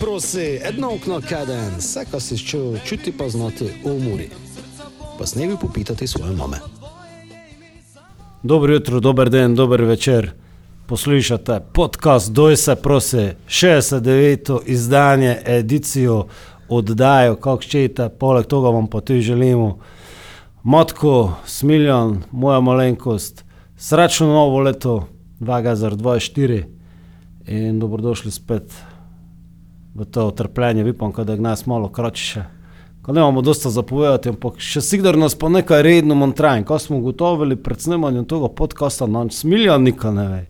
Prosi, edno okno kaden, vse, kar si čutil, čuti pa znati v muri. Pa snevi popitati svoje mame. Dobro jutro, dober den, dober večer. Poslušate podcast Doj se prosi, 69. izdanje, edicijo, oddajo, kako čete, poleg tega vam pa tudi želimo. Matko, Smiljan, moja malenkost, srečno novo leto 2024 in dobrodošli spet v to trpljenje, upam, da je nas malo krajše. Ko ne imamo dosta zapovedati, ampak še sigurno nas pa nekaj redno montrajn. Ko smo ugotovili pred snemanjem tega podcasta, nam smilja nikaj ne ve.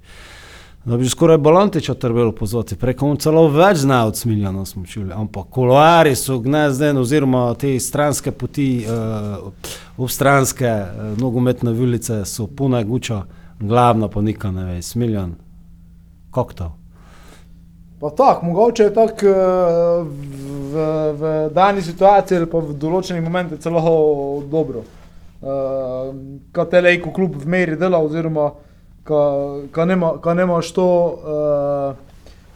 Da bi skoraj Balantiča trebalo pozvati, preko on celo več zna od smiljana smo čuli, ampak koloari so gnezdeni oziroma te stranske poti, uh, obstranske uh, nogometne ulice so pune guča, glavna pa nikaj ne ve, smiljan, koktail. Pa tako, mogoče je tako eh, v, v dani situaciji ali pa v določenih momentih celo dobro. Uh, Ko te lejko klub v meri dela, oziroma ko nemaš to,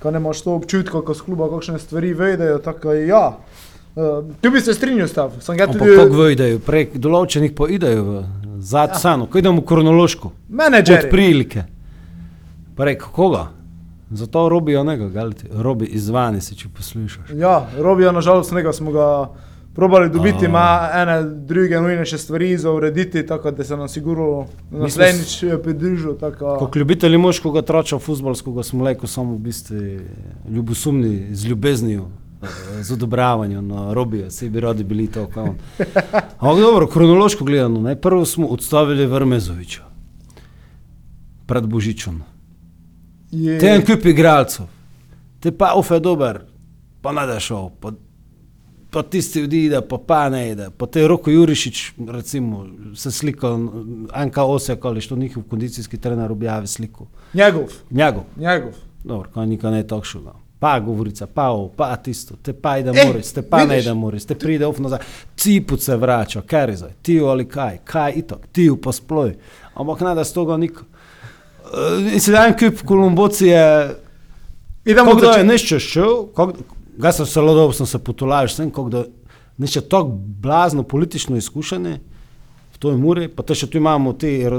uh, nemaš to občutka, ko s kluba kakšne stvari vedejo, tako je ja. Uh, tu bi se strinjal s tem. Tudi... Kako vedejo, prek določenih pa idejo v zadnjo ja. ko idemo kronološko. Menedžer. Od prilike. Prek koga? Zato robijo nekaj, robi izvani se, če poslušaš. Ja, robijo nažalost nekaj, smo ga probali dobiti, ima ene druge nujnejše stvari za urediti, tako da se nam sigurno naslednjič pridružijo. Kot ljubitelji moškega trača futbolskega smo leko samo v bistvu ljubosumni z ljubeznijo. Z odobravanjem, no, robijo, vsi bi radi bili to. Ampak dobro, kronološko gledano, najprej smo odstavili Vrmezoviča pred Božičem. Te en kup igralcev, te pa ufe dober, pa ne da šel, pa, pa tisti odide, pa pa ne ide. Pa te roko Jurišič, recimo, se slika, enka osek ali što njihov kondicijski trener objavi sliko. Njegov. Njegov. Njegov. Dobro, kaj nikaj ne tako šuga. Pa govorica, pa ovo, pa tisto, te pa ide eh, moris, te pa vidiš? ne ide moris, te pride uf nazaj, ciput se vrača, kaj je zdaj, ti ali kaj, kaj itak, ti pa sploj. Ampak ne da s toga nikaj. Uh, in sedaj en kup kolumbocije. Idemo kdo je nešče šel, ga sem zelo dobro sem se potulal, sem kako da nešče tako blazno politično izkušene, v toj muri, pa te še tu imamo ti uh,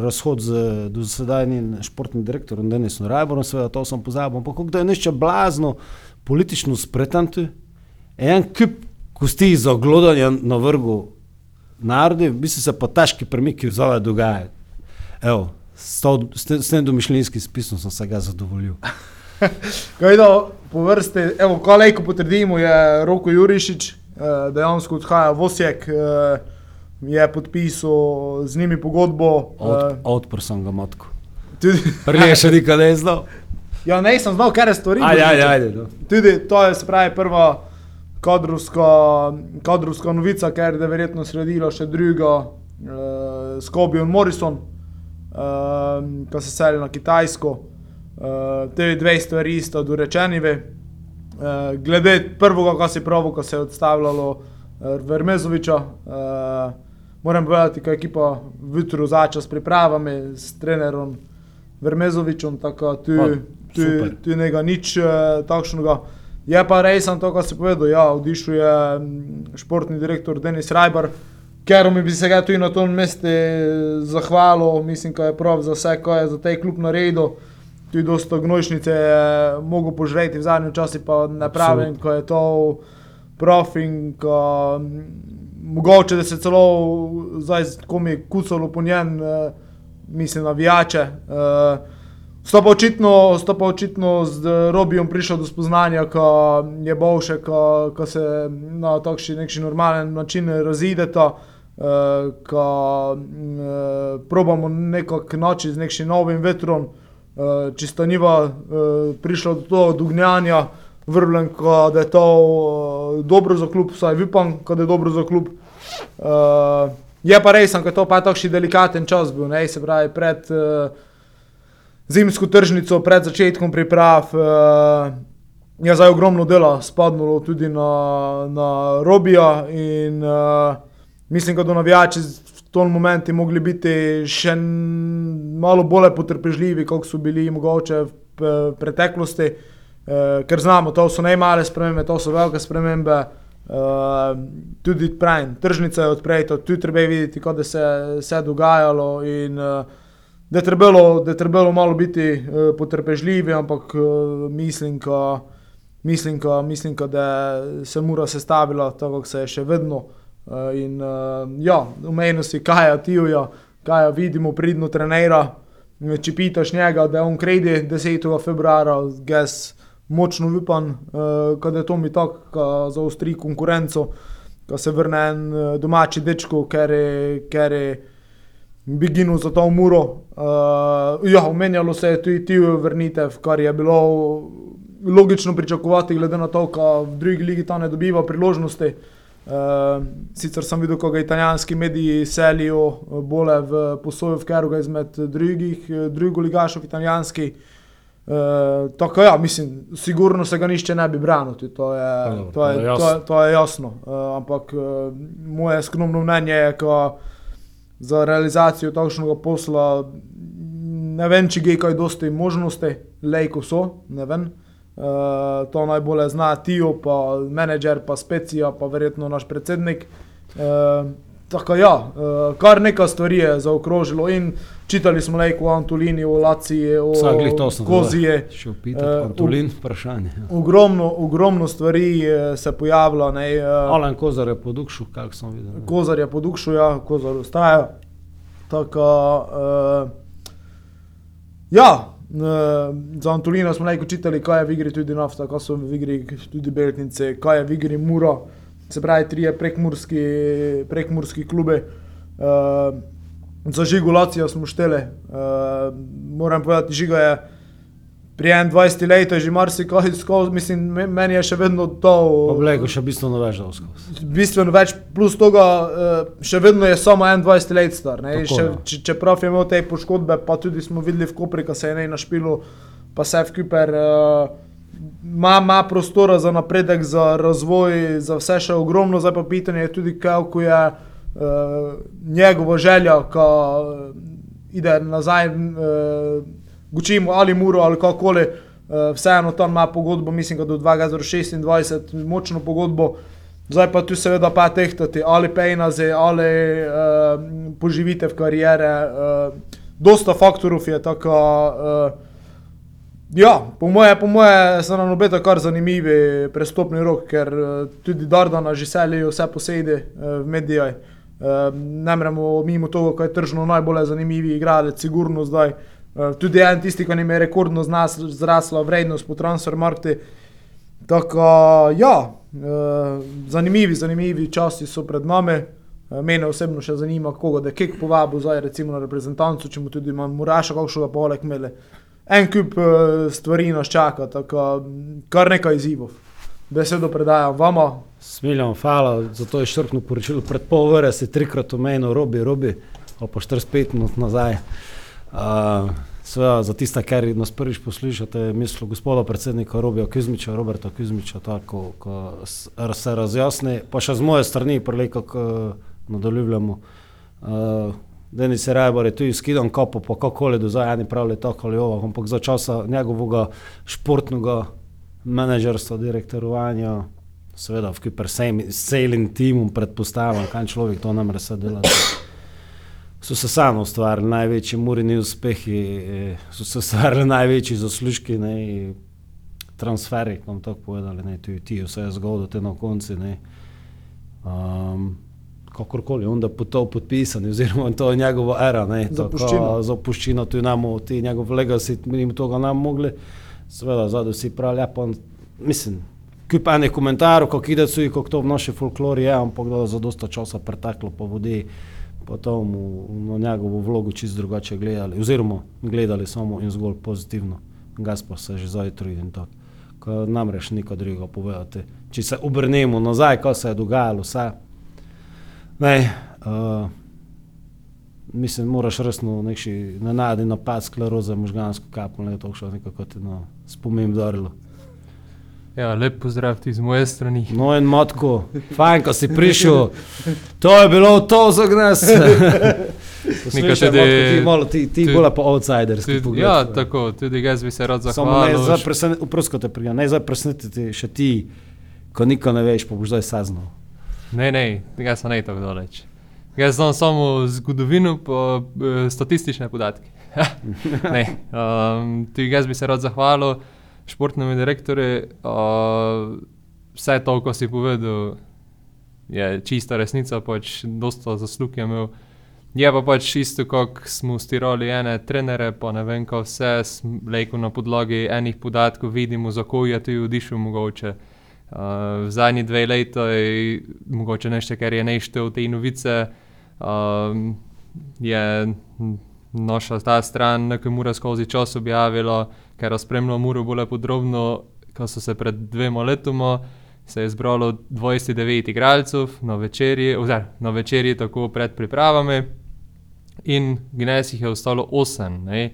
razhod z dosedajnim športnim direktorom Denisom Rajborom, seveda to sem pozabil, ampak kako da je nešče blazno politično spretan tu, en kup kosti za glodanje na vrgu narodi, bi se pa težki premiki v zove dogajajo. Evo, S tem domišljinskim spisom sem se ga zadovoljil. Kaj je po vrsti, evo, ko potrdimo, je Roko Jurišič, eh, dejansko odhaja v Osijek, eh, je podpisal z njimi pogodbo. Od, odprl sem ga matko. Prej je še nikaj ne znal. Ja, ne sem znal, kaj je stvari. Ajde, ajde, ajde, no. Tudi to je spravi prva kadrovska, kadrovska novica, ker je verjetno sledila še druga uh, s Kobijo Morrison uh, ko se seli na Kitajsko. Uh, te dve stvari sta dorečeni. Uh, glede prvega, kar si pravi, ko se je odstavljalo uh, Vermezoviča, uh, moram povedati, da je ekipa jutro začela s pripravami s trenerom Vermezovičem, tako da tu, tu ne ga nič uh, takšnega. Je pa res, to, kar si povedal, ja, odišel je športni direktor Denis Rajbar. Ker mi bi se ga tudi na tom mestu zahvalil, mislim, da je prav za vse, kar je za te klub naredil. Tudi dosta gnojšnice je mogel požreti v zadnjem času, pa ne pravim, ko je to profin, ko mogoče, da se celo zdaj komi kucalo po njen, eh, mislim, navijače. Eh, sto pa očitno, sto pa očitno z Robijom prišel do spoznanja, ko je boljše, ko, ko se na takšen normalen način razideta. Uh, ko uh, probamo nekako noči z nekim novim vetrom, uh, čisto niva uh, prišla do toho dugnjanja, vrbljen, da je to dobro za klub, vsaj upam, da je dobro za klub. Je pa res, da je to pa takšni delikaten čas bil, ne, se pravi pred zimsko tržnico, pred začetkom priprav. Je zdaj ogromno dela spadlo tudi na, na Robija in uh, mislim, da do navijači v tom momentu mogli biti še malo bolj potrpežljivi, kot so bili mogoče v preteklosti. uh, ker znamo, to so najmale spremembe, to so velike spremembe. Uh, tudi pravim, tržnica je odprta, tudi treba je videti, kaj se je dogajalo. In, uh, da, je trebalo, da je trebalo malo biti uh, potrpežljivi, ampak uh, mislim, ka, mislim, ka, mislim ka, da se mora sestavila tako, kot se je še vedno. Uh, in uh, ja, umejnosti, kaj je tijo, kaj je vidimo, pridno trenera. Če pitaš njega, da je on kredi 10. februarja, gess močno upam, uh, da je to mi tako, za ostri konkurenco, da se vrne en uh, domači dečko, ker je, ker je beginil za to muro. Uh, ja, omenjalo se je tudi ti vrnitev, kar je bilo logično pričakovati, glede na to, da v drugi ligi ta ne dobiva priložnosti. Uh, sicer sem videl, kako italijanski mediji selijo bolje v posojo v Keruga izmed drugih, drugih ligašov italijanskih. Uh, tako ja, mislim, sigurno se ga nišče ne bi branil, to je, je, to je to je, to je jasno. Uh, ampak uh, moje skromno mnenje je, da za realizacijo takšnega posla ne vem, če je kaj dosti možnosti, lejko so, ne vem. Uh, to najbolje zna Tijo, pa menedžer, pa Specija, pa verjetno naš predsednik. Uh, Tako ja, uh, kar nekaj stvari je zaokrožilo in čitali smo le o Antolini, o Laciji, o Kozije. Še opitati, uh, Antolin, vprašanje. Ja. Ogromno, ogromno stvari se pojavlja. Ne, uh, Alen Kozar je podukšil, kak sem videl. Ne. Kozar je podukšil, ja, Kozar ostaja. Tako, uh, ja, uh, za Antolina smo najko čitali, kaj je v igri tudi nafta, kaj so v igri tudi beltnice, kaj je v igri muro se pravi, tri prekmurski, prekmurski klube. Uh, za žigulacijo smo štele. Uh, moram povedati, žiga je pri 21 letih že marsikaj skozi, mislim, meni je še vedno to. Poglej, še bistveno več da skozi. Bistveno več, plus tega, uh, še vedno je samo 21 let star. Tako, še, če, čeprav je imel te poškodbe, pa tudi smo videli v Kopri, ko se je ne na špilu, pa se je v Kuper. Uh, ima, ima prostora za napredek, za razvoj, za vse še ogromno, zdaj pa pitanje je tudi, kako je uh, njegova želja, ko uh, ide nazaj, uh, gučimo ali muro ali kakoli. Uh, vseeno tam ima pogodbo, mislim, da do 2026, močno pogodbo. Zdaj pa tu seveda pa tehtati ali pejnaze ali uh, poživite v karijere. Uh, dosta faktorov je tako. Uh, Ja, po moje, po moje so nam obeta kar zanimivi prestopni rok, ker uh, tudi Dardana že selijo vse posede uh, v medijaj. Uh, ne moremo mimo tega, kaj je tržno najbolj zanimivi igralec, sigurno zdaj. Uh, tudi en tisti, ki jim je rekordno zrasla vrednost po transfermarkti. Tako, ja, uh, zanimivi, zanimivi časi so pred nami. Uh, mene osebno še zanima, koga da kek povabi zdaj recimo na reprezentanco, če mu tudi imamo Muraša, kakšnega poleg mele en kup stvari nas čaka, tako kar nekaj izzivov. Besedo predajam vama. Smiljam, hvala za to izčrpno poročilo. Pred pol ure si trikrat omenil, robi, robi, pa 45 minut nazaj. Uh, Sveda, za tiste, ki nas prvič poslušate, mislim, gospoda predsednika Robija Kizmiča, Roberta Kizmiča, tako ko se razjasni, pa še z moje strani, prelej, kako nadaljujemo. Uh, Denis Rajbor je tu skidal kopo, pa kako le do zdaj, eni pravijo tako ali ovo, ampak za časa njegovega športnega menedžerstva, direktorovanja, seveda v kiper s celim timom predpostavljam, kaj človek to nam res dela. So se samo ustvarili največji murini uspehi, so se ustvarili največji zaslužki, ne, transferi, bom tako povedali, ne, tudi ti, vse je zgodilo te na konci, ne. Um, kakorkoli, onda po to podpisani, oziroma to je njegova era, ne, zapuščina. Zapuščina, tu imamo ti njegov legacy, mi jim toga nam mogli, seveda, zadaj vsi pravi, ja, pa mislim, kup enih komentarjev, kako ide kako to v naši folklori je, ampak da za dosta časa preteklo po vodi, potom na njegovu vlogu čist drugače gledali, oziroma gledali samo in zgolj pozitivno, gas pa se že zdaj trudi in tako. Ko nam reš nikaj drugega povedati. Če se obrnemo nazaj, kaj se je dogajalo, vse, Ne, uh, mislim, moraš resno nekši nenadni napad skleroze možgansko kapo, ne to še nekako ti no, spomin darilo. Ja, lep pozdrav ti z moje strani. No in matko, fajn, ko si prišel, to je bilo to za gnes. Poslušaj, tudi- Motko, ti malo, ti, ti bolj pa outsiderski pogled. ja, ne. tako, tudi jaz bi se rad Samo ne zahvalil. zdaj preseneti, uprosko te prija, ne zdaj presenetiti še ti, ko niko ne veš, pa boš zdaj saznal. Ne, ne, tega se ne tako daleč. Jaz znam samo zgodovino, pa eh, statistične podatke. ne, um, tudi jaz bi se rad zahvalil športnemu direktorju. Uh, vse to, ko si povedal, je čista resnica, pač dosta zaslug je imel. Je pa pač isto, kot smo stirali ene trenere, pa ne vem, kaj vse, lejko na podlagi enih podatkov vidimo, za ko je ti odišel mogoče. Uh, zadnji dve leti je mogoče nešto, kar je neštel te novice. Um, je n- naša ta stran, ki mora skozi čas objavila, ker je spremljala Muro bolj podrobno, ko so se pred dvema letoma. Se je zbralo 29 igralcev na večerji, oziroma na večerji, tako pred pripravami, in Gnes jih je ostalo 8. Ne?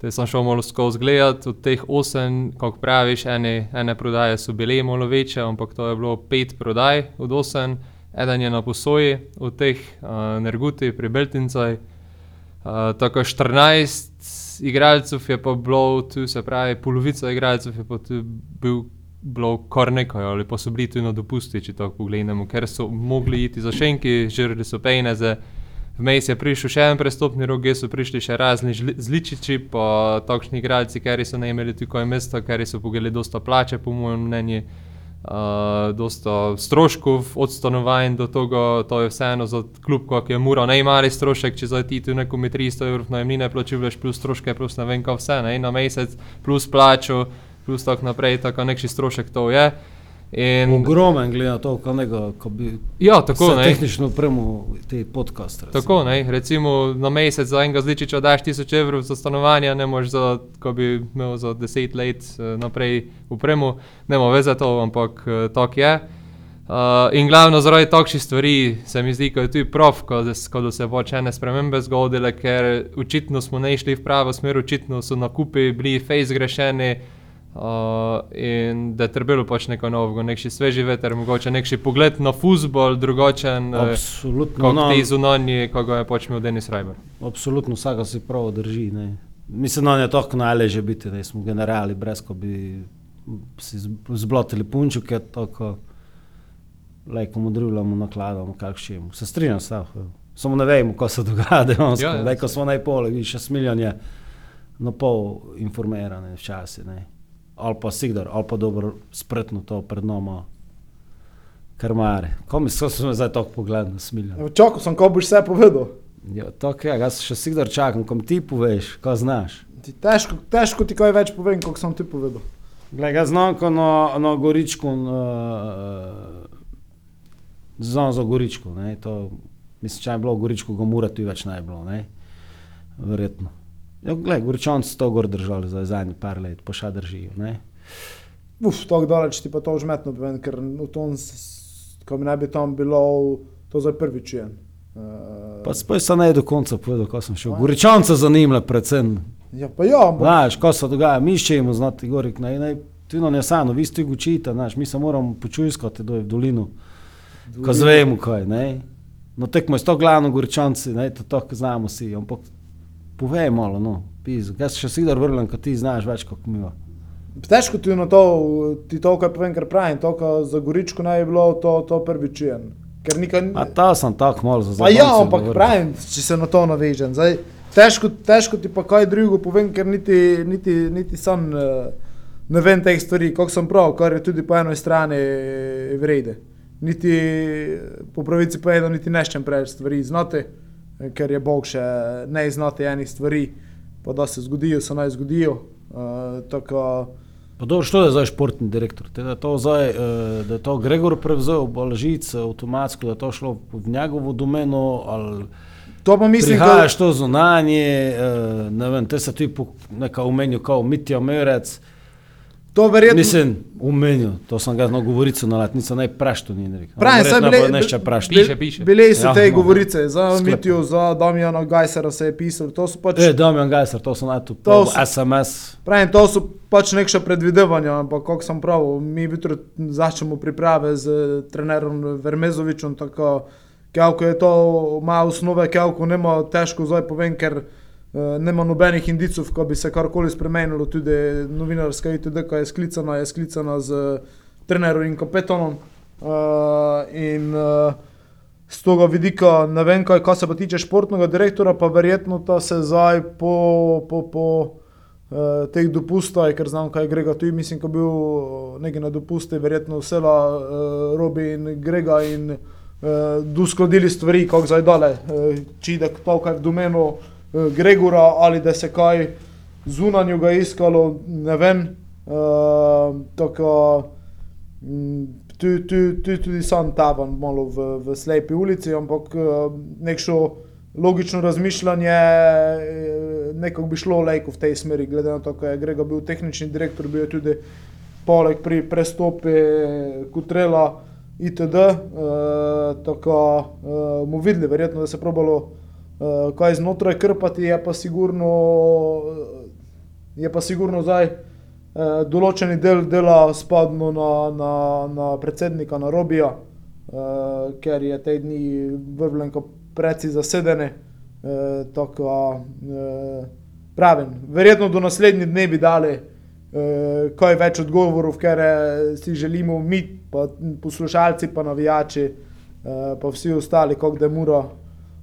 Te sem šel malo skozi gledati, od teh 8, kako praviš, ene, ene prodaje so bile malo večje, ampak to je bilo 5 prodaj od 8, eden je na posoji, od teh uh, Nerguti pri Beltincaj. Uh, tako 14 igralcev je pa bilo tu, se pravi, polovica igralcev je pa tu bil. Bilo kar nekaj, ali pa so bili tudi na dopusti, če tako pogledamo, ker so mogli iti za šenki, žrli so pejneze. Vmes je prišel še en prestopni rok, so prišli še razni zličiči, pa takšni igralci, ki so ne imeli tako mesta, ker so pogledali dosta plače, po mojem mnenju, uh, dosta stroškov od stanovanj do tega, to je vseeno za klub, kot je mura, najmali strošek, če zdaj ti tu nekomu 300 evrov najemnine plačuješ, plus stroške, plus ne vem kaj vse, ne, na mesec, plus plačo, plus tako naprej, tako nekši strošek to je. In, Ogromen, glede na to, kako nekaj, ko bi ja, tako ne. tehnično opremo te podcaste. Tako, ne, recimo na mesec za enega zličiča daš 1000 evrov za stanovanje, ne moreš za, ko bi imel za 10 let eh, naprej upremo, ne moreš več za to, ampak eh, tako je. Uh, in glavno zaradi takšnih stvari se mi zdi, da je tudi prav, ko, ko da se pač ene spremembe zgodile, ker očitno smo ne išli v pravo smer, očitno so nakupi bili fejs zgrešeni. Uh, in da je trebalo pač nekaj novega, nekši sveži veter, mogoče nekši pogled na futbol, drugačen. eh, Absolutno, Kot no, ti zunanji, ko ga je pač imel Denis Rajber. absolutno vsaka si prav drži. Ne. Mislim, da je to najleže biti, da smo generali, brez ko bi si zblotili punčuke, tako lajko modrivljamo, nakladamo, kakšnim. Se strinjam s tem. Samo ne vemo, kaj se dogaja, dejansko. Ja, Ja, ja. Lajko smo najpole, vidiš, šest milijon je na pol informirane včasih. Ali pa sigdar, ali pa dobro spretno to pred nami. Kar mare. Ko mi so me zdaj tako pogledali, smilja. Čakal sem, ko boš vse povedal. Ja, tako je, jaz še sigdar čakam, ko mi ti poveš, kaj znaš. Ti težko, težko ti kaj več povem, kot sem ti povedal. Glej, jaz znam, ko na, na Goričku, na, znam za Goričku, ne, to, mislim, če je bilo v Goričku, ga mora tu več bi bilo, ne, verjetno. Ja, glej, Goričanci so to gor držali za zadnji par let, pa še držijo, ne. Uf, tako daleč ti pa to užmetno povem, ker v tom, ko mi naj bi tam bilo, to zdaj prvič je. Uh, Pa spoj se ne do konca povedal, ko sem šel. Goričance zanimle predvsem. ja, pa ja, ampak Znaš, ko se dogaja, mi iščemo znati gorik, ne, ne, tu nam je sano, vi ste učite, znaš, mi se moramo počujskati doj v dolinu. Ko zvemo kaj, ne. No tekmo je to glavno goričanci, ne, to tako znamo si, ampak povej malo, no, pizu. Jaz še sidar vrlem, ko ti znaš več kot mi. težko ti na to, ti to, kaj povem, kar pravim, to, ko za Goričko naj bi bilo, to, to prvič je. Ker nikaj A ta sem tako malo za Pa ja, ampak pravim, če se na to navežem. Zdaj, težko, težko ti pa kaj drugo povem, ker niti, niti, niti sam eh, ne vem teh stvari, kako sem prav, kar je tudi po eni strani vrede. Niti po pravici povedano, niti neščem preveč stvari znati, eh, ker je Bog še ne znati enih stvari, pa da se zgodijo, se naj zgodijo. Uh, tako, Pa dobro, što je zdaj športni direktor? Te, da, je to zdaj, eh, da je to Gregor prevzel, Balažic, avtomatsko, da je to šlo v njegovo domeno, ali to pa mislim, da prihajaš to zunanje, eh, ne vem, te se tu neka umenil kao Mitja Merec. To verjetno. Mislim, umenil, to sem ga na govorico na letnico, naj prašto ni rekel. Pravim, saj bile- nešče prašto. Piše, piše. Bile so Ja, te no. govorice, za Sklepam. Mitijo, za Damjana Gajsera se je pisalo. To so pač, E, Damjan Gajser, to sem najtu, To to so- SMS. pravim, to so pač nekša predvidevanja, ampak kako sem prav, mi jutro začnemo priprave z trenerom Vermezovičem, tako Kevko je to, ima osnove, Kevko nema težko zdaj povem, ker uh, nema nobenih indicov, ko bi se karkoli spremenilo, tudi novinarska ITD, ki je sklicana, je sklicana z trenerom in kapetanom. Uh, in uh, z tega vidika ne vem, kaj, kaj se pa tiče športnega direktora, pa verjetno ta se zdaj po, po, po uh, teh dopustah, ker znam, kaj je Grega tu, mislim, ko je bil nekaj na dopusti, verjetno vsela uh, Robi in Grega in uh, uskladili stvari, kako zdaj dale, uh, či da to, kar v domenu uh, Gregora ali da se kaj zunanjo ga iskalo, ne vem. Uh, tako, mm, tu, tu, tu tudi sam taban malo v, v slepi ulici, ampak uh, nekšo logično razmišljanje eh, nekako bi šlo lejko v tej smeri, glede na to, da je Grega bil tehnični direktor, bil je tudi poleg pri prestopi Kutrela itd. Uh, tako uh, mu videli, verjetno, da se je probalo uh, kaj znotraj krpati, je pa sigurno, je pa sigurno zdaj uh, določeni del dela spadno na, na, na predsednika, na Robija, uh, ker je te dni vrvljenko preci zasedene. Uh, tako, uh, pravim, verjetno do naslednjih dni bi dali uh, kaj več odgovorov, ker si želimo mi, pa poslušalci, pa navijači, uh, pa vsi ostali, kako da je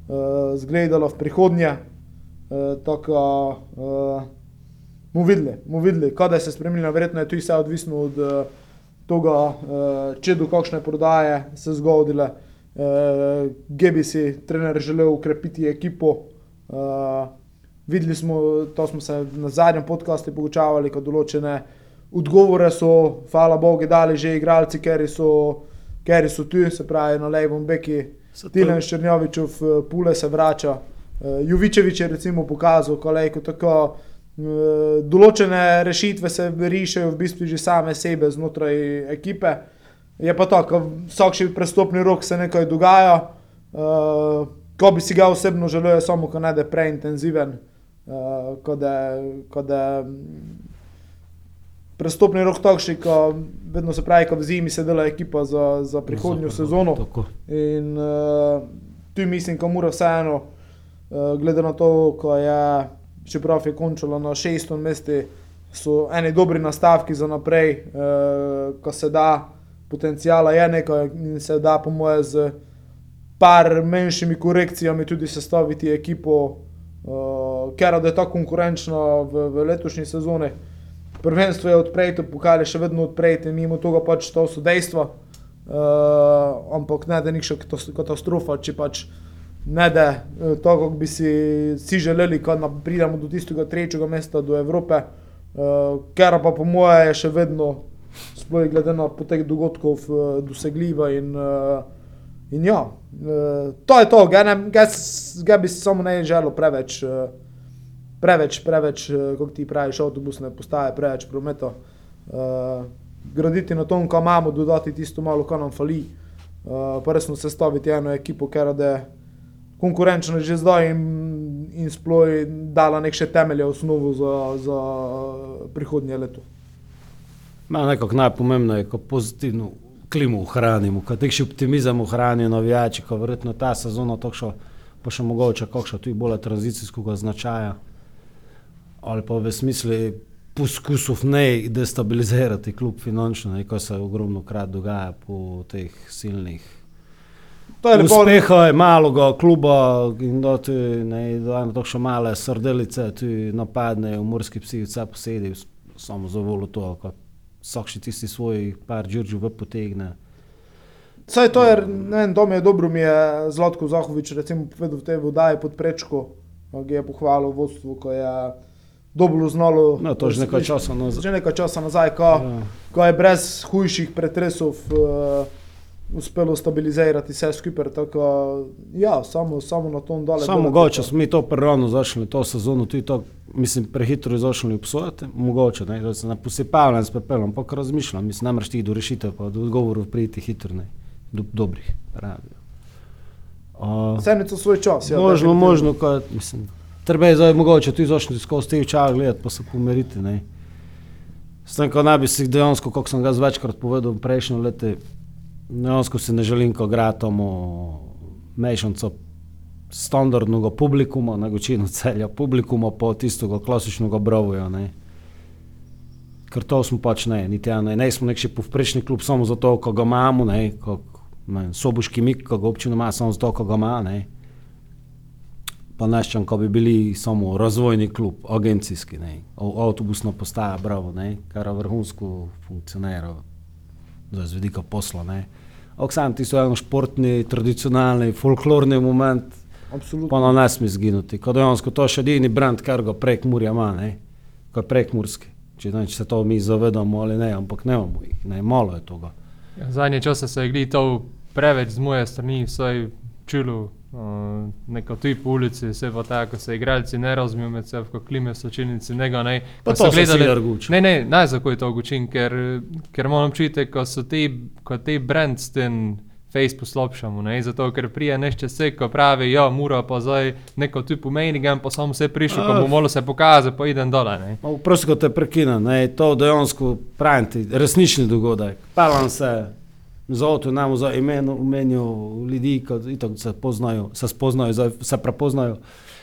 uh, zgledalo v prihodnje. Tako, uh, mu videli, mu videli, kaj se spremenilo, verjetno je to vse odvisno od uh, tega, uh, če do kakšne prodaje se zgodile. Uh, Gebi si trener želel ukrepiti ekipo. Uh, videli smo, to smo se na zadnjem podkastu pogočavali, kot določene odgovore so, hvala Bogu, dali že igralci, ker so, so tu, se pravi na levom beki. Tilen Ščrnjovičev, Pule se vrača. Uh, Juvičevič je recimo pokazal, ko tako Eh, določene rešitve se rišejo v bistvu že same sebe znotraj ekipe. Je pa tako, vsak še prestopni rok se nekaj dogaja. Uh, ko bi si ga osebno želel, samo ko ne da preintenziven, uh, ko da prestopni rok takšen, ko vedno se pravi, ko v zimi se dela ekipa za, za prihodnjo Zopet, sezono. Tako. In uh, tu mislim, da mora vseeno, uh, glede na to, ko je čeprav je končalo na šestem mestu, so eni dobri nastavki za naprej, eh, ko se da, potencijala je nekaj in se da, po moje, z par manjšimi korekcijami tudi sestaviti ekipo, eh, ker je ta konkurenčna v, v letošnji sezoni. Prvenstvo je odprto, pokal je še vedno odprto, mimo tega pač to so dejstva. Uh, ampak ne da je nekšna katastrofa, če pač ne da je to, kako bi si, si želeli, ko pridemo do tistega tretjega mesta, do Evrope, uh, ker pa po moje je še vedno, sploh glede na potek dogodkov, uh, dosegljiva. In, uh, in ja, uh, to je to, ga bi si samo ne želel preveč. Uh, Preveč, preveč, kot ti praviš, avtobusne postaje, preveč prometa. Uh, graditi na tom, kam imamo, dodati tisto malo, kar nam fali. Uh, pa resno sestaviti eno ekipo, ker je konkurenčno že zdaj in, in sploh dala nek še temelje, osnovo za, za prihodnje leto. Ma nekako najpomembnejše je, ko pozitivno klimo ohranimo, ko tek še optimizem ohranijo navijači, ko verjetno ta sezona tokšo, pa še mogoče kakšno tudi bolj tranzicijskega značaja, ali pa v smislu poskusov ne destabilizirati klub finančno, ne, ko se ogromno krat dogaja po teh silnih Uspeha je malo, kluba in da ti ne da eno tako male srdelice, ti napadne v morski psi, vse posedi, samo za volo to, kot vsak še tisti svoj par džuržu v potegne. Saj to je, ne vem, to mi je dobro, mi je Zlatko Zahovič recimo povedal v tej vodaji pod prečko, ki je pohvalil vodstvo, ko je dobro znalo. No, to že nekaj časa nazaj. Že nekaj časa nazaj, ko, ja. ko je brez hujših pretresov. Uh, uspelo stabilizirati vse skupaj. Tako, ja, samo, samo na tom dole. Samo mogoče smo mi to prerano začeli, to sezono, tudi to, mislim, prehitro začeli obsojati. Mogoče, ne, da se ne posipavljam s pepelom, ampak razmišljam, mislim, ne moreš ti do rešitev, pa do odgovorov priti hitro, ne, do dobrih, pravi. Vse je to svoj čas. Ja, možno, možno, kot, mislim. Treba je zdaj mogoče tudi začeti skozi te očala gledati, pa se pomeriti. S tem, ko naj bi si dejansko, kot sem ga večkrat povedal, prejšnjo leto, Dejansko si ne želim, ko gradimo mešanca standardnega publikuma, na večino celja publikuma, pa tistega klasičnega bravoja. Ne. Ker to smo pač ne, niti ja, ne, ne smo nek še povprečni klub samo zato, ko ga imamo, ne, ko, ne, soboški mik, ko ga občina ima samo zato, ko ga ima, ne. Pa neščem, ko bi bili samo razvojni klub, agencijski, ne, avtobusna postaja, bravo, ne, kar vrhunsko funkcionira, z vidika posla, ne. Oksan, ti so eno športni, tradicionalni, folklorni moment, Absolutno. pa na nas mi zginuti. Ko dejansko to še edini brand, kar ga prek Murja ima, ne? ko je prek Murski. Če, ne, če se to mi zavedamo ali ne, ampak ne imamo jih, ne, malo je toga. Ja, Zadnje čase se je to preveč z moje strani, vsaj čulo. Uh, neko tu po ulici, se pa tako, se igralci ne razumejo med seboj, ko klime v sočilnici, ne ne. Pa ko so to se gledali- Siler guči. Ne, ne, zakaj je to učin, ker, ker imam občutek, ko so ti, ko ti brand s tem face poslabšamo, ne, zato ker prije nešče se, ko pravi, ja, mora pa zdaj neko tu pomeni, gem pa samo se prišel, ko Ah. bo malo se pokazal, pa idem dole, ne. Ma, Prosim, ko te prekinem, ne, to dejansko pravim ti, resnični dogodek. Pelam se z avto, nam za imeno umenijo ljudi, ki itak se poznajo, se spoznajo, se prepoznajo.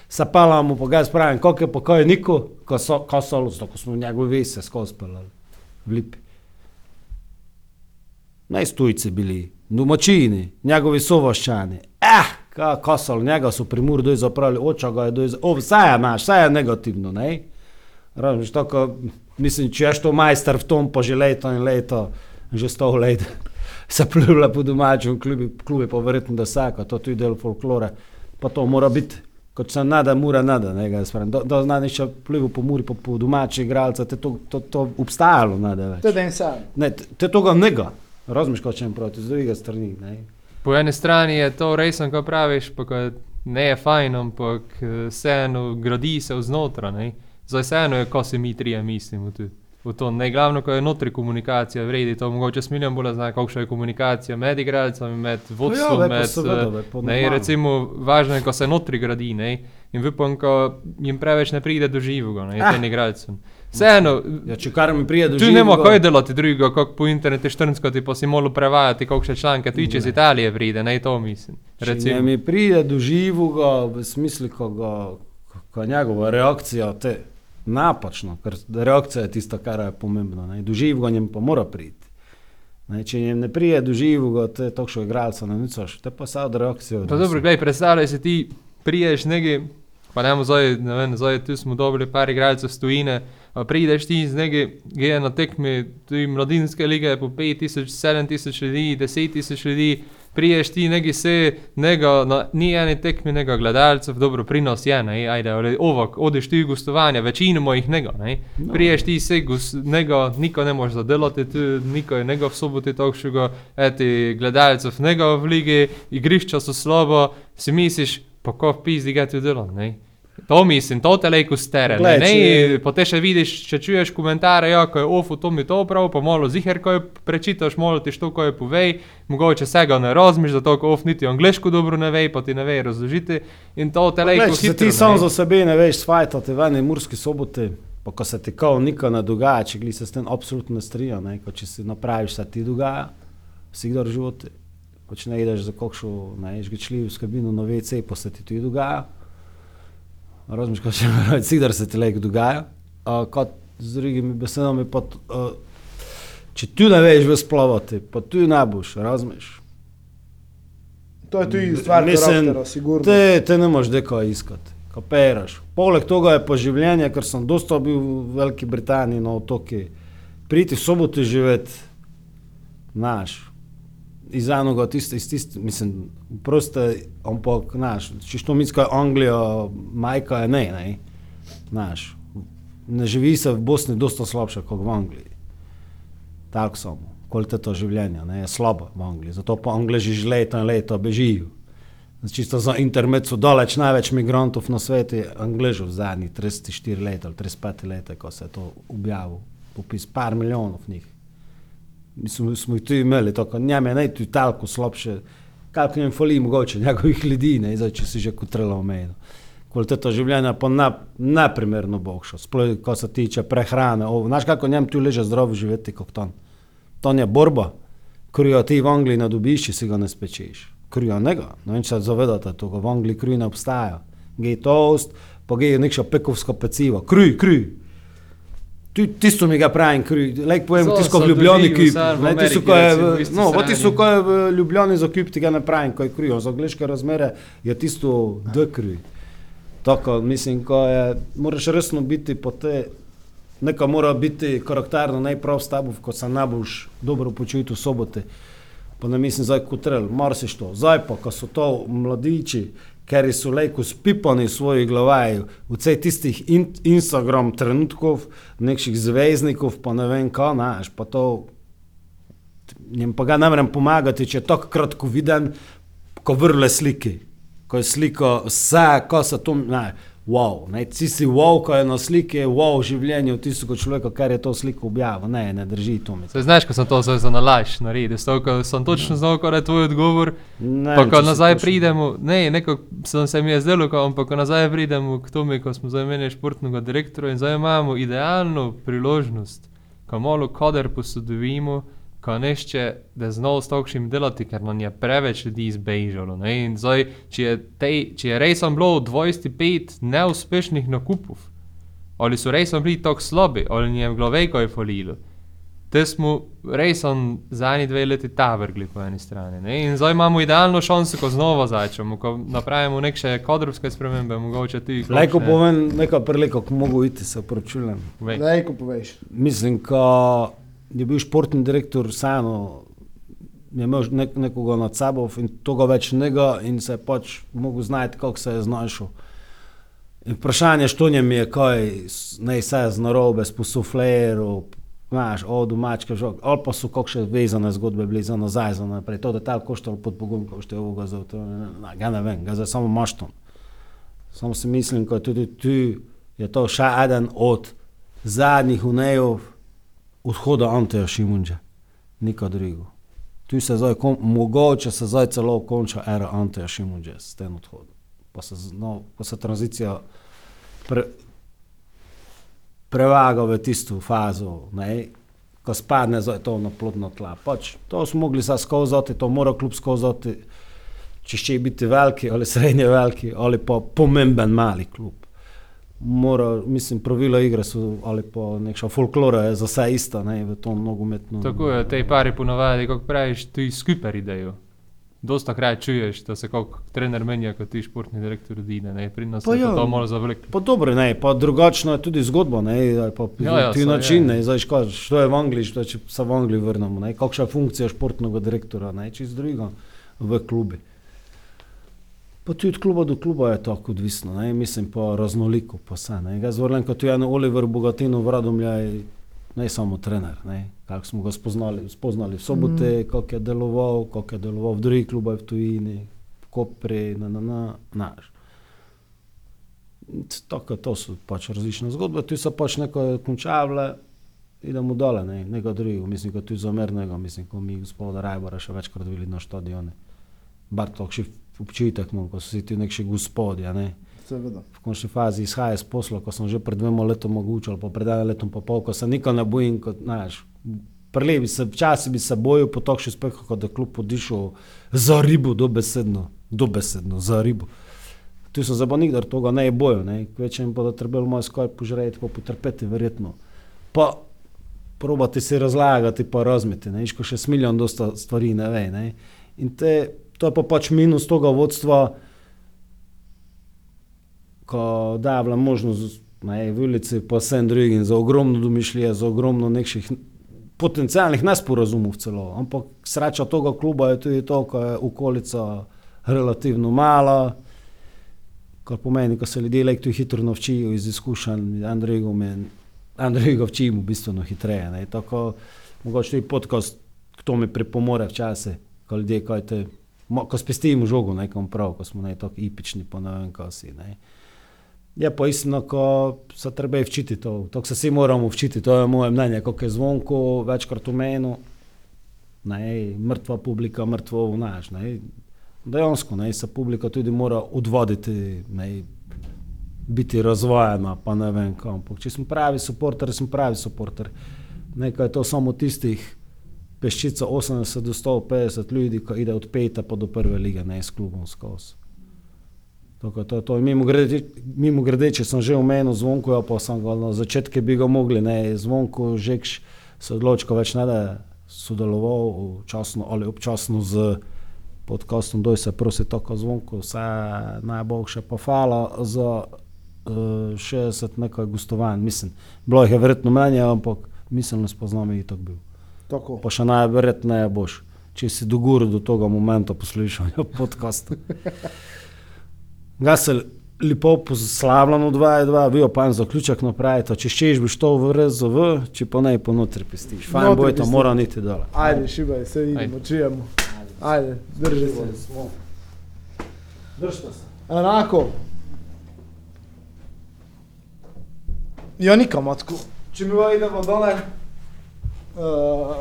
Se pelamo, pa ga spravim, koliko je pokojniku, ko so, ko so, lusto, ko smo njegovi vese skozi pelali, v lipi. Najstujci bili, domačini, njegovi sovaščani. Eh, ka, kosal, njega so primur doj zapravili, oča ga je doj zapravili, vse je imaš, vse je negativno, ne? Razumeš, tako, mislim, če ješ to majster v tom, pa že leto in leto, že sto let, se pljuvlja po domačem klubi, klubi pa verjetno da vsaka, to je tudi del folklore, pa to mora biti, kot se nada, mora nada, ne, ga sprem. Do, do zna nišče pljuvu po muri, pa po domači igralca, te to, to, to obstajalo, nada več. To je den sam. Ne, te, te toga nega, razumeš, ko čem proti, z druge strani, ne. Po eni strani je to resno, ko praviš, pa ko ne je fajn, ampak eh, vseeno gradi se vznotra. ne. Zdaj vseeno je, ko se mi trije mislimo tudi. V to ne glavno, ko je notri komunikacija, vredi to mogoče smiljem bolj znati, kakšna je komunikacija med igralcem, med vodstvom, Ja, bej, pa med, seveda, eh, bej, po ne, recimo, važno je, ko se notri gradi, ne, in vipom, ko jim preveč ne pride do živega, ne, Ah. tem igralcem. Vseeno, Ja, če kar mi prije do Tu ne živega- kaj delati drugega, kot po internetu štrnskati, pa si molo prevajati kakšne članke, tudi če iz Italije pride, naj to mislim. Če mi pride do živega, v smislu, ko, ga, ko je njegova reakcija te napačna, ker reakcija je tista, kar je pomembno. Ne. Do živega njem pa mora priti. Ne, če njem ne pride do živega, te tokšo igralca ne nicoš, te pa sad reakcijo. pa dobro, gledaj, predstavljaj si ti, priješ neki, pa ne zdaj, ne vem, zdaj tu smo dobili par igralcev z tujine, pa prideš ti iz neke, gre na tekmi, tu mladinske lige, po 5000, 7000 ljudi, 10000 ljudi, priješ ti neki se, nego, na, ni eni tekmi, nego gledalcev, dobro, prinos je, ne, ajde, ali ovak, odeš ti v gostovanje, večinoma jih nego, ne. No. Priješ ti se, gos, nego, niko ne možeš zadelati, tu, niko je nego v soboti takšega, eti gledalcev nego v ligi, igrišča so slabo, si misliš, pa ko v pizdi ga ti delo, ne. To mislim, to te lejko stere, Glej, ne, če- pa te še vidiš, če čuješ komentarje, ja, ko je ofu, to mi to prav, pa malo ziher, ko je prečitaš, malo ti što, ko je povej, mogoče se ga ne razmiš, zato ko of niti angliško dobro ne ve, pa ti ne ve razložiti in to te lejko Če se ti sam za sebe ne veš, svajtati v eni murski soboti, pa ko se ti kao nika ne dogaja, če gli se s tem absolutno ne ko če si napraviš, se ti dogaja, vsi kdo životi. Ko če ne ideš za kakšno, ne, žgečljiv s kabino na WC, pa se ti tudi dogaja. Ko če ne vsi kdo se ti lejko dogaja. Uh, kot z drugimi besedami, pa, uh, če ti ne veš vesplavati, pa ti ne boš, razumeš. To je tudi stvar Mislim, karaktera, sigurno. Te, te ne moreš deko iskati, kapiraš. Poleg tega je pa življenje, ker sem dosta bil v Veliki Britaniji na otoki. Priti v soboto živeti, naš, iz enega, tiste, iz tiste, mislim, proste, ampak, naš, če što misliš, Anglija, majka je ne, ne, naš. Ne živi se v Bosni dosta slabše kot v Angliji. Tako samo, kvaliteta življenja ne, je slaba v Angliji, zato pa Angliji že leta in leta bežijo. Čisto za internet so daleč največ migrantov na svetu, Angležov zadnjih 34 let ali 35 let, ko se je to objavil, popis par milijonov njih. Mi smo, jih tudi imeli, tako njeme ne tu talko slabše, kako njem fali mogoče njegovih ljudi, ne, zdaj če si že kotrela omenil. Kvaliteta življenja pa na, neprimerno boljša, sploh ko se tiče prehrane. Ovo, znaš kako njem tu leže zdravo živeti kot tam? To je borba, ker jo ti v Angliji ne dobiš, če si ga ne spečeš. krijo njega. Ne vem, če se zavedate, to v Angliji kri ne obstaja. Gej toast, pa gej neko pekovsko pecivo. Kri, kri. Ti, tisto mi ga pravim. Lej, povem, So- tisto v Ljubljani v Ne, tisto, ko je, no, tisto, ko je v Ljubljani za kip, ti ga ne pravim, ko je krijo. Za angliške razmere je tisto D kri. Tako, mislim, ko je, moraš resno biti po te, neka mora biti karakterno najprav s tabo, ko se najboljš dobro počuti v sobote. Pa ne mislim zdaj kot trel, marsiš to. Zdaj pa, ko so to mladiči, ker so lejko spipani v svojih glavah, v vseh tistih in, Instagram trenutkov, nekih zvezdnikov, pa ne vem kaj, znaš, pa to, njim pa ga ne morem pomagati, če je tako kratko viden, ko vrle slike, ko je slika vse, ko se to, ne, wow, ne, ti si wow, ko je na slike, wow, življenje v tistega človeka, ker je to sliko objavil, ne, ne drži to. Se znaš, ko sem to zdaj za nalaž naredil, s to, ko sem točno znal, kaj je tvoj odgovor. Ne Pa ko nazaj pridemo, ne, neko sem se mi je zdelo, ko, ampak ko nazaj pridemo k tome, ko smo zdaj imeli športnega direktorja in zdaj imamo idealno priložnost, ko malo kader posodobimo, ko nešče, da znov s tokšim delati, ker nam je preveč ljudi izbežalo. ne, In zdaj, če je, tej, če je rejsom bilo 25 neuspešnih nakupov, ali so rejsom bili tako slabi, ali jim je bilo vejko je falilo. Te smo rejsom zadnji dve leti ta vrgli po eni strani. Ne? In zdaj imamo idealno šanso, ko znova začnemo, ko napravimo neke kadrovske spremembe, mogoče ti. Lajko kakšne- povem nekaj preleko, ko mogo iti, se opravičujem. Povej. Daj, ko poveš. Mislim, ko je bil športni direktor Sano, je imel nek, nekoga nad sabo in toga več njega in se je pač mogel znati, kako se je znašel. In vprašanje, što njem je, kaj naj se z narobe, s posufleru, znaš, od domačke ali pa so kakšne vezane zgodbe bile za nazaj, za naprej. To detalj koštal pod pogon, ko ste ovoga za to, ga ne vem, ga zdaj samo maštom. Samo si mislim, ko tudi tu je to še eden od zadnjih unejov odhoda Anteja Šimunča, nikar drugo. Tu se zdaj, mogoče se zdaj celo konča era Anteja Šimunča s tem odhodom. Pa se, no, pa se tranzicija pre, prevaga v tisto fazo, ne, ko spadne zdaj to na plodno tla. Pač, to smo mogli zdaj skozati, to mora kljub skozati, če še biti veliki ali srednje veliki ali pa pomemben mali klub. Mora, mislim, pravila igre so ali pa nekša folklora je za vse ista, ne, v tom nogometno. Tako je, te pari ponovadi, kako praviš, ti skupaj idejo. Dosta krat čuješ, da se kot trener menja, kot ti športni direktor odide. ne. Pri nas Pa je ja. to malo za veliko. Pa dobro, ne, pa drugačno je tudi zgodba, ne, pa Ja, ja, ti so, način, ja. ne, zdaj škoda, što je v Angliji, što če se v Angliji vrnemo, ne, kakšna je funkcija športnega direktora, ne, čist druga v klubi. Pa tudi od kluba do kluba je tako odvisno, ne, mislim pa raznoliko pa jaz vrnem kot je Oliver Bogatino v Radomlja, je ne samo trener, ne, kako smo ga spoznali, spoznali v sobote, mm. kako je deloval, kako je deloval v drugih klubah v tujini, v Kopri, na, na, na, naš. Tako, to so pač različne zgodbe, tu so pač neko končavle, idemo dole, ne, nekaj drugega, mislim, kot tu zamernega, mislim, ko mi gospoda Rajbora še večkrat videli na stadione. Bar to še občutek imam, ko so si ti neki gospodje, ne. Seveda. V končni fazi izhaja iz posla, ko sem že pred dvema letoma mogoče, pa pred enim letom pa pol, ko se nikoli ne bojim, kot, znaš, prelevi bi se, včasih bi se bojil po takšnih uspehih, kot da kljub podišel za ribo, dobesedno, dobesedno, za ribo. Tu sem za nikdar toga ne bojo, ne, kvečem pa da trebalo malo skoraj požreti, pa potrpeti verjetno. Pa probati si razlagati, pa razmeti, ne, iško še s milijon dosta stvari ne ve, ne. In te, to je pa pač minus toga vodstva, ko daje možnost ne, v ulici pa vsem drugim za ogromno domišljije, za ogromno nekših potencijalnih nesporazumov celo. Ampak sreča tega kluba je tudi to, ko je okolica relativno mala, kar pomeni, ko se ljudje lektu hitro naučijo iz izkušenj Andrejgom in Andrejga včimo bistveno hitreje. Ne. Tako, mogoče tudi podcast, kdo mi pripomore včasih, ko ljudje, kaj te, ko spestimo žogo nekom prav, ko smo ne tako ipični, pa ne vem, kaj si. Ne. Je pa istino, ko se treba včiti to, to se vsi moramo včiti, to je moje mnenje, kako je zvonko večkrat omenil, ne, mrtva publika, mrtvo vnaš, ne, dejansko, ne, se publika tudi mora odvoditi, ne, biti razvojena, pa ne vem kam, če smo pravi supporter, smo pravi supporter, nekaj je to samo tistih peščica 80 do 150 ljudi, ki ide od pete pa do prve lige, ne s klubom skozi. Tako, to, to. Mimo, grede, mimo grede, če sem že omenil zvonko, ja, pa sem ga na začetku bi ga mogli, ne zvonko, žekš se odločil, več ne da je sodeloval včasno ali občasno z podkastom, doj se prosi tako zvonko, vse najboljše pa hvala za uh, 60 nekaj gostovanj, mislim, bilo jih je verjetno manje, ampak mislim, da spoznam jih tako bil. Tako. Pa še najverjetneje boš, če si doguril do tega momenta poslušanja podcasta. Ga se lepo poslavljamo 2-2, vi pa en zaključek napravite, če češ boš to v RZV, če pa ne po notri pestiš. Fajn Notri bo to, mora niti dol. Ajde, šibaj, se vidimo, čujemo. Ajde, drži se. Držite se. Enako. Ja, nikam, tako. Če mi idemo dole, uh,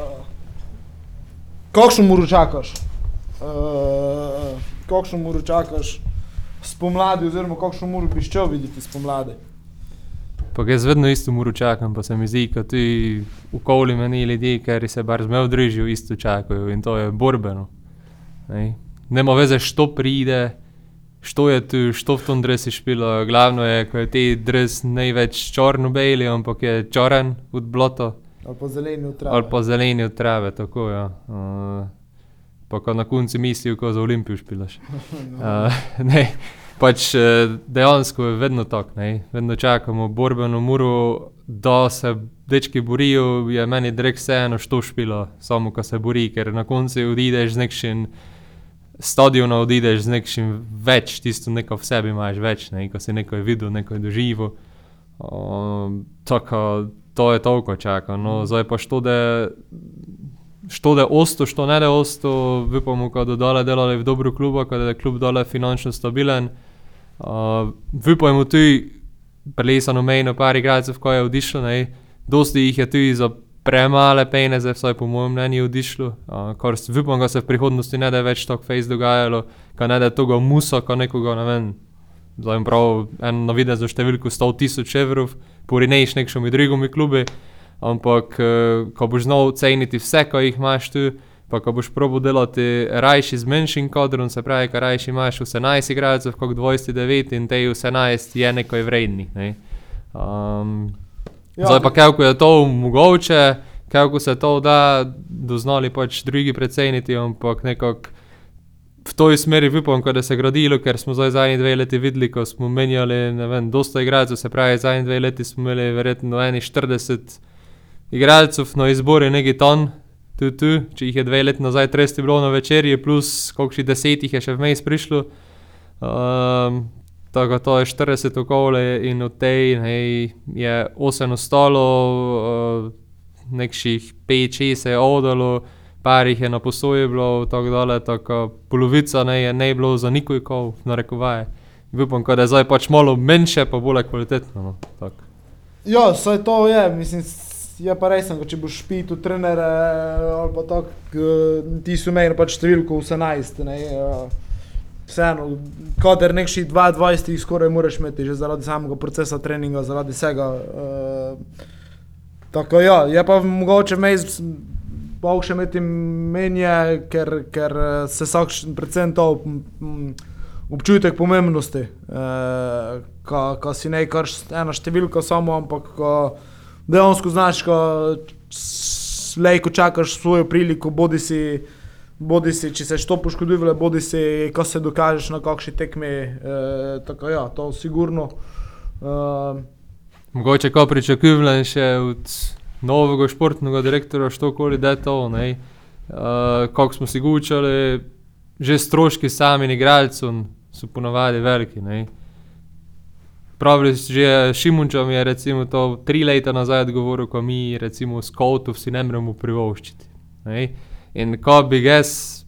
kakšno muro čakaš? Uh, kakšno muro čakaš spomladi, oziroma kakšno muro bi šel videti spomladi? Pa jaz vedno isto muro čakam, pa se mi zdi, kot ti okoli meni ljudje, ker se bar zmev držijo, isto čakajo in to je borbeno. Nej. Nema veze, što pride, što je tu, što v tom dresu špilo. Glavno je, ko je ti dres največ črno-beli, ampak je črn od blota Ali pa zeleni v travi? ali pa zeleni od trave, tako ja. Uh, pa ko na koncu mislijo, ko za Olimpijo špilaš. Uh, ne, pač eh, dejansko je vedno tako, vedno čakamo borbeno muro, da se dečki borijo, je meni direkt vseeno, što špilo, samo ko se bori, ker na koncu odideš z nekšim stadiona, odideš z nekšim več, tisto neko v sebi imaš več, ne, ko si nekaj videl, nekaj doživel. Um, tako, to je toliko čaka. No, zdaj pa što da što da je osto, što ne da je osto, upamo, da do dole delali v dobro klubu, da je klub dole finančno stabilen. Uh, upamo tudi, prelesano mejno par igralcev, ko je odišlo, ne, dosti jih je tudi za premale peneze, vsaj po mojem mnenju odišlo, uh, kar s- upam, da se v prihodnosti ne da več tako face dogajalo, ka ne da toga musa, ko nekoga, ne vem, zdaj jim prav en navidez za številko 100 tisoč evrov, porinejš nekšomi drugimi klubi, ampak eh, ko boš znal ceniti vse, ko jih imaš tu, pa ko boš probo delati rajši z manjšim kadrom, se pravi, ko rajši imaš 18 igralcev, kot 29 in te 18 je nekaj vrednih. Ne? Um, ja, zdaj pa kako je to mogoče, kako se to da, doznali pač drugi preceniti, ampak nekako v toj smeri upam, da se je gradilo, ker smo zdaj zadnji dve leti videli, ko smo menjali, ne vem, dosta igralcev, se pravi, zadnji dve leti smo imeli verjetno eni 40 igralcev na izbori neki ton, tu, tu, če jih je dve leti nazaj 30 bilo na večerji, plus koliko deset jih je še vmes prišlo. Um, tako to je 40 okoli in od tej ne, je 8 ostalo, uh, nekših 5-6 se je odalo, par jih je na posoji bilo, tako dale, tako polovica ne je ne bilo za nikojkov, narekovaje. Upam, da je zdaj pač malo menše, pa bolj kvalitetno. No. Ja, vse to je, mislim, je pa res, če boš špitu trenere ali pa tako, k- ti so meni pač številko 18, ne, eh, vseeno, kader nekši 22 jih skoraj moraš imeti, že zaradi samega procesa treninga, zaradi vsega. eh, Tako ja, je pa mogoče mejz, pa še imeti menje, ker, ker eh, se vsak, predvsem to občutek pomembnosti, eh, ka, ka si ne kar ena številka samo, ampak ko dejansko znaš, ko lejko čakaš svojo priliko, bodi si, bodi si, če se što poškoduje, bodi si, ko se dokažeš na kakšni tekmi, eh, tako ja, to sigurno. Eh, Mogoče ko pričakujem še od novega športnega direktorja, što koli da je to. ne. Uh, Kako smo si gučali, že stroški samim igralcem so ponavadi veliki. Ne. Pravi, že Šimunča mi je recimo to tri leta nazaj odgovoril, ko mi recimo skotov si ne moremo privoščiti. Ne. In ko bi jaz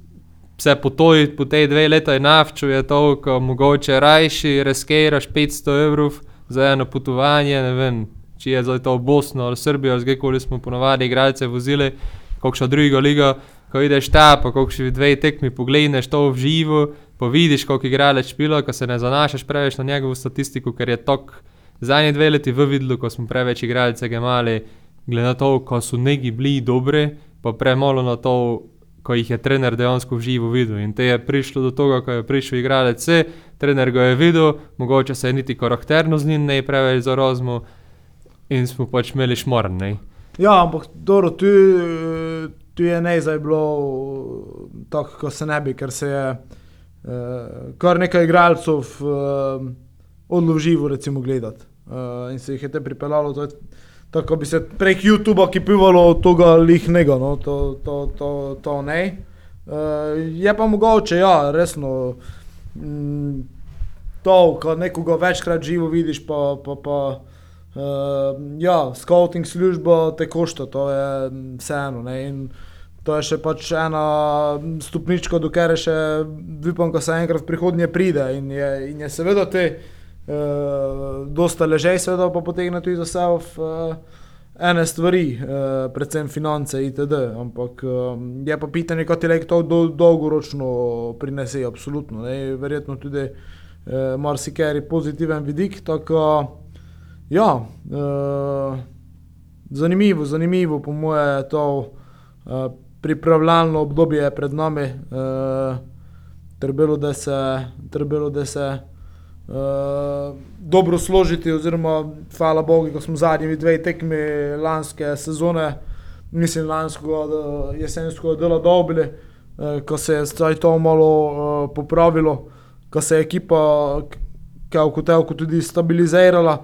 se po, toj, po tej dve leti navčil, je to, ko mogoče rajši reskeraš 500 evrov za eno potovanje, ne vem, če je zdaj to v Bosno ali Srbijo, zdaj koli smo ponovadi igralce vozili, kakšna druga liga, ko ideš ta, pa kakšni dve tekmi pogledaš to v živo, pa vidiš, koliko igralec špila, ko se ne zanašaš preveč na njegovo statistiko, ker je tok zadnji dve leti v vidlu, ko smo preveč igralce imeli, glede na to, ko so neki bili dobri, pa premalo na to, ko jih je trener dejansko v živo videl. In te je prišlo do tega, ko je prišel igralec trener ga je videl, mogoče se je niti karakterno z njim ne preveč zarazmo in smo pač imeli šmorn. ne. Ja, ampak dobro, tu, tu je ne zdaj bilo tako, kot se ne bi, ker se je uh, kar nekaj igralcev uh, odložilo, recimo, gledati. Uh, in se jih je te pripeljalo, to je tako bi se prek YouTuba kipivalo tega lihnega, no, to, to, to, to ne. Uh, je pa mogoče, ja, resno. Mm, to, ko nekoga večkrat živo vidiš, pa, pa, pa ja, scouting služba te košta, to je mm, vseeno. To je še pač ena stopnička, dokler je še, upam, ko se enkrat v prihodnje pride. In je, in je seveda te, uh, dosta ležaj, seveda pa potegne tudi za sebe. Uh, Ene stvari, eh, predvsem finance, itd. Ampak eh, je pa pitanje, kako ti to do, dolgoročno prinese, absolutno. Ne? Verjetno tudi eh, marsikaj pozitiven vidik. Tako, ja, eh, zanimivo, zanimivo, po mojem, je to eh, pripravljalno obdobje pred nami, eh, trebalo, da se. Trebalo, da se uh, dobro složiti, oziroma, hvala Bogu, ko smo zadnji dve tekmi lanske sezone, mislim, lanskega jesenskega dela dobili, uh, ko se je to malo uh, popravilo, ko se je ekipa, kako telko, tudi stabilizirala.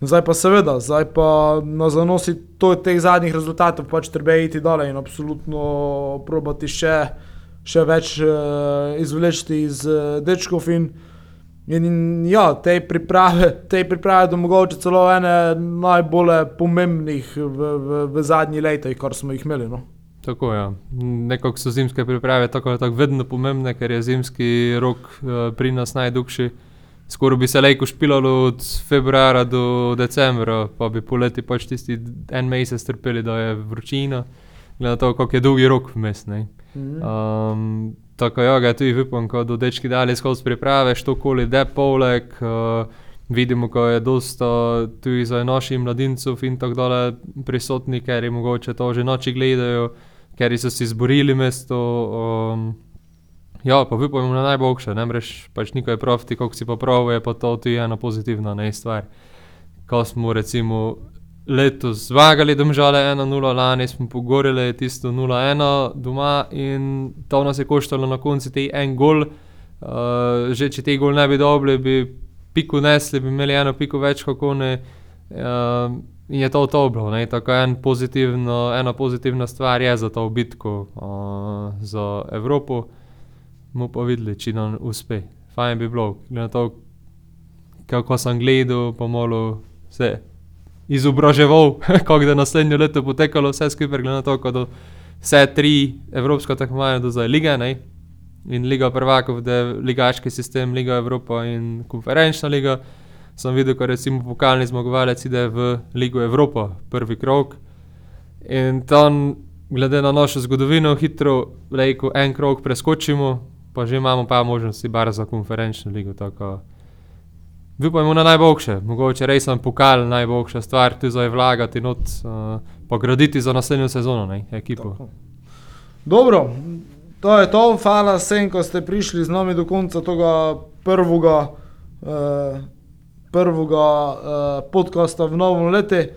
Zdaj pa seveda, zdaj pa na zanosi to, teh zadnjih rezultatov pač treba iti dalje in absolutno probati še, še več uh, izvleči iz uh, dečkov in In, in ja, te priprave, te priprave do mogoče celo ene najbolj pomembnih v, v, v zadnjih letih, kar smo jih imeli. No. Tako je. Ja. Nekako so zimske priprave tako, tako vedno pomembne, ker je zimski rok uh, pri nas najdužji. Skoraj bi se lejko špilalo od februarja do decembra, pa bi poleti pač tisti en mesec trpeli, da je vročina, glede na to, kako je dolgi rok vmes. Um, tako ja, ga tudi upam, ko do dečki dali skozi priprave, što koli de poleg. Uh, vidimo, ko je dosta tudi za naših mladincov in tako dalje prisotni, ker jim mogoče to že noči gledajo, ker so si izborili mesto. Um, ja, pa upam na najboljše, ne mreš pač nikaj profiti, koliko si pa prav, je pa to tudi ena pozitivna ne, stvar. Ko smo recimo letos zmagali, domžale 1-0, lani smo pogorili tisto 0-1 doma in to nas je koštalo na koncu te en gol. Uh, že če te gol ne bi dobili, bi piko nesli, bi imeli eno piko več, kako ne. Uh, in je to to bilo, ne? tako en pozitivno, ena pozitivna stvar je za to bitko uh, za Evropo. Mo pa videli, če nam uspe. Fajn bi bilo, glede na to, kako sem gledal, pa malo vse izobraževal, kako da naslednje leto potekalo vse skupaj, glede na to, da vse tri evropske tekmovanja do zdaj lige, ne? in Liga prvakov, da je ligaški sistem, Liga Evropa in konferenčna liga. Sem videl, ko recimo pokalni zmagovalec ide v Ligo Evropa, prvi krok. In tam, glede na našo zgodovino, hitro reko en krok preskočimo, pa že imamo pa možnosti bar za konferenčno ligo. Tako. Upajmo na najboljše, mogoče res sem pokal najboljša stvar, tu zdaj vlagati not, uh, pa graditi za naslednjo sezono, ne, ekipo. Tako. Dobro, to je to, hvala vsem, ko ste prišli z nami do konca tega prvega, uh, prvega uh, podcasta v novem letu.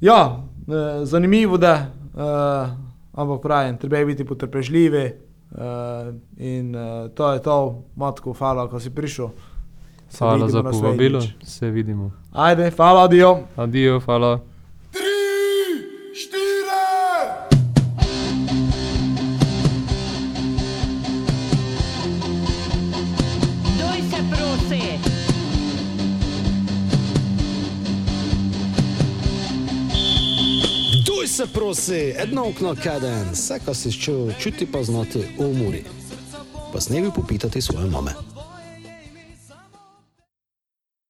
Ja, uh, zanimivo je, uh, ampak pravim, treba je biti potrpežljivi uh, in uh, to je to, matko, hvala, ko si prišel. Hvala za povabilo, se vidimo. Ajde, hvala, adijo. Adijo, hvala. Se prosi, eno okno kaden, vse, kar si čutil, čuti pa znati umori. Pa s nebi popitati svoje mame.